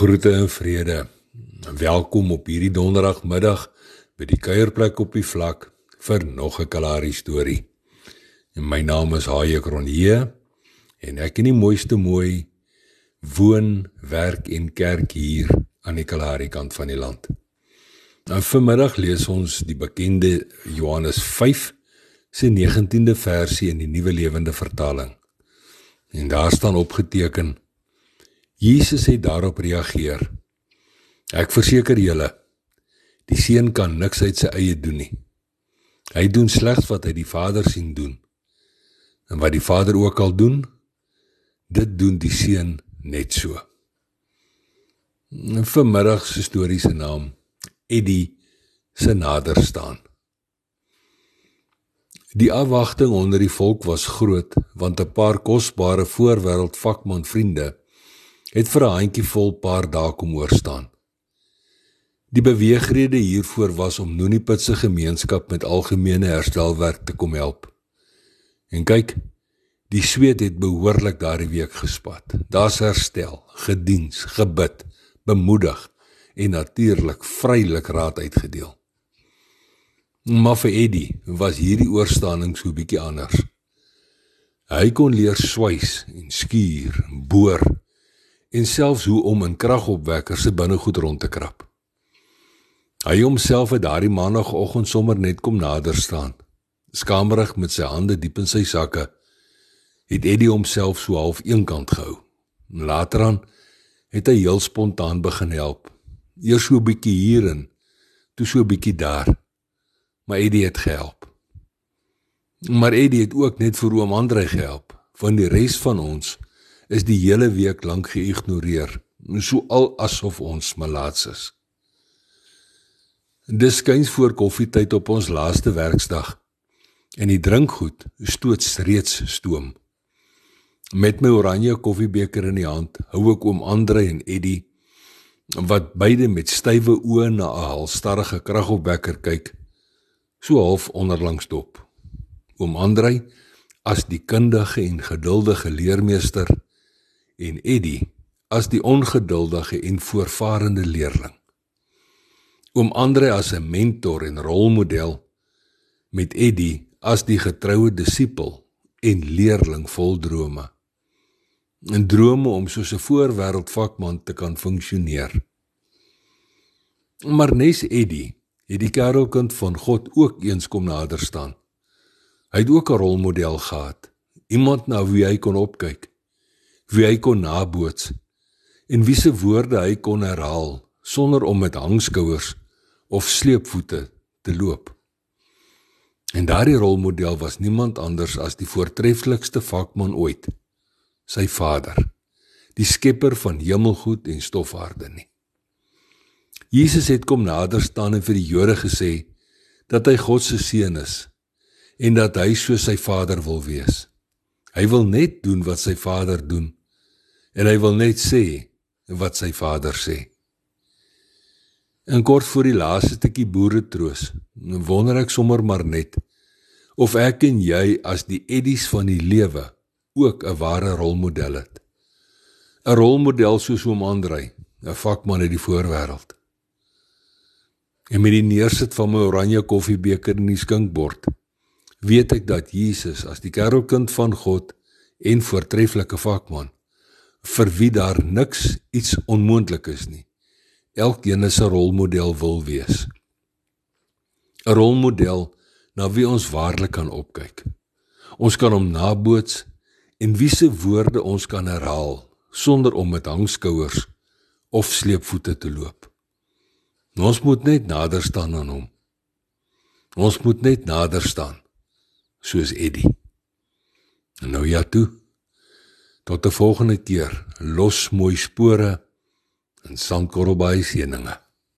Groete en vrede. Welkom op hierdie donderdagmiddag by die kuierplek op die vlak vir nog 'n Kalahari storie. En my naam is Haie Kronje en ek in die mooiste mooi woon, werk en kerk hier aan die Kalahari kant van die land. Nou vanmiddag lees ons die bekende Johannes 5 se 19de versie in die Nuwe Lewende Vertaling. En daar staan opgeteken Jesus het daarop reageer. Ek verseker julle, die seun kan niks uit sy eie doen nie. Hy doen slegs wat hy die Vader sien doen. En wat die Vader ook al doen, dit doen die seun net so. En vanmiddag se storie se naam Eddie se nader staan. Die afwagting onder die volk was groot want 'n paar kosbare voorwêreld vakman vriende het vir 'n handjievol paar dae kom oorstaan. Die beweegrede hiervoor was om Noniput se gemeenskap met algemene herstelwerk te kom help. En kyk, die sweet het behoorlik daardie week gespat. Daar's herstel, gediens, gebid, bemoedig en natuurlik vrylik raad uitgedeel. Maar vir Eddie was hierdie oorstaaning so bietjie anders. Hy kon leer swys en skuur, boor en selfs hoe om in kragopwekkers se binnegoed rond te krap. Hy homself het daardie maandagooggend sommer net kom nader staan. Skamerig met sy hande diep in sy sakke, het Eddie homself so half eenkant gehou. Later aan het hy heel spontaan begin help. Eers so 'n bietjie hier en toe so 'n bietjie daar. Maar Eddie het gehelp. Maar Eddie het ook net vir oom Andre gehelp, van die res van ons is die hele week lank geïgnoreer, so al asof ons malaats is. Dis skuins voor koffietyd op ons laaste werksdag en die drinkgoed stoot reeds stoom. Met my oranje koffiebeker in die hand, hou ek oom Andre en Eddie wat beide met stywe oë na 'n halstarrige kragopwekker kyk, so half onderlangs dop. Oom Andre as die kundige en geduldige leermeester en Eddie as die ongeduldige en voorvarende leerling. Oom Andre as 'n mentor en rolmodel met Eddie as die getroue disipel en leerling vol drome. 'n Drome om soos 'n voorwêreld vakman te kan funksioneer. Maar nes Eddie het die kerelkind van God ook eens kom nader staan. Hy het ook 'n rolmodel gehad, iemand na wie hy kon opkyk wie hy kon naboots en wie se woorde hy kon herhaal sonder om met hangskouers of sleepvoete te loop. En daardie rolmodel was niemand anders as die voortreffelikste vakman ooit, sy vader, die skepper van hemelgoed en stofaarde nie. Jesus het kom nader staan en vir die Jode gesê dat hy God se seun is en dat hy soos sy vader wil wees. Hy wil net doen wat sy vader doen en hy wil net sê wat sy vader sê. En kort voor die laaste stukkie boere troos, wonder ek sommer maar net of ek en jy as die eddies van die lewe ook 'n ware rolmodel het. 'n Rolmodel soos oom Andrei, 'n vakman uit die voorwêreld. En met die neersit van my oranje koffiebeker in die skinkbord, weet ek dat Jesus as die kerelkind van God en voortreffelike vakman vir wie daar niks iets onmoontlik is nie. Elkeen is 'n rolmodel wil wees. 'n Rolmodel na wie ons waarlik kan opkyk. Ons kan hom naboots en wie se woorde ons kan herhaal sonder om met hangskouers of sleepvoete te loop. Ons moet net nader staan aan hom. Ons moet net nader staan soos Eddie. En nou ja toe. Tot 'n volgende keer. Los mooi spore in Sandkorrelbaai seëninge.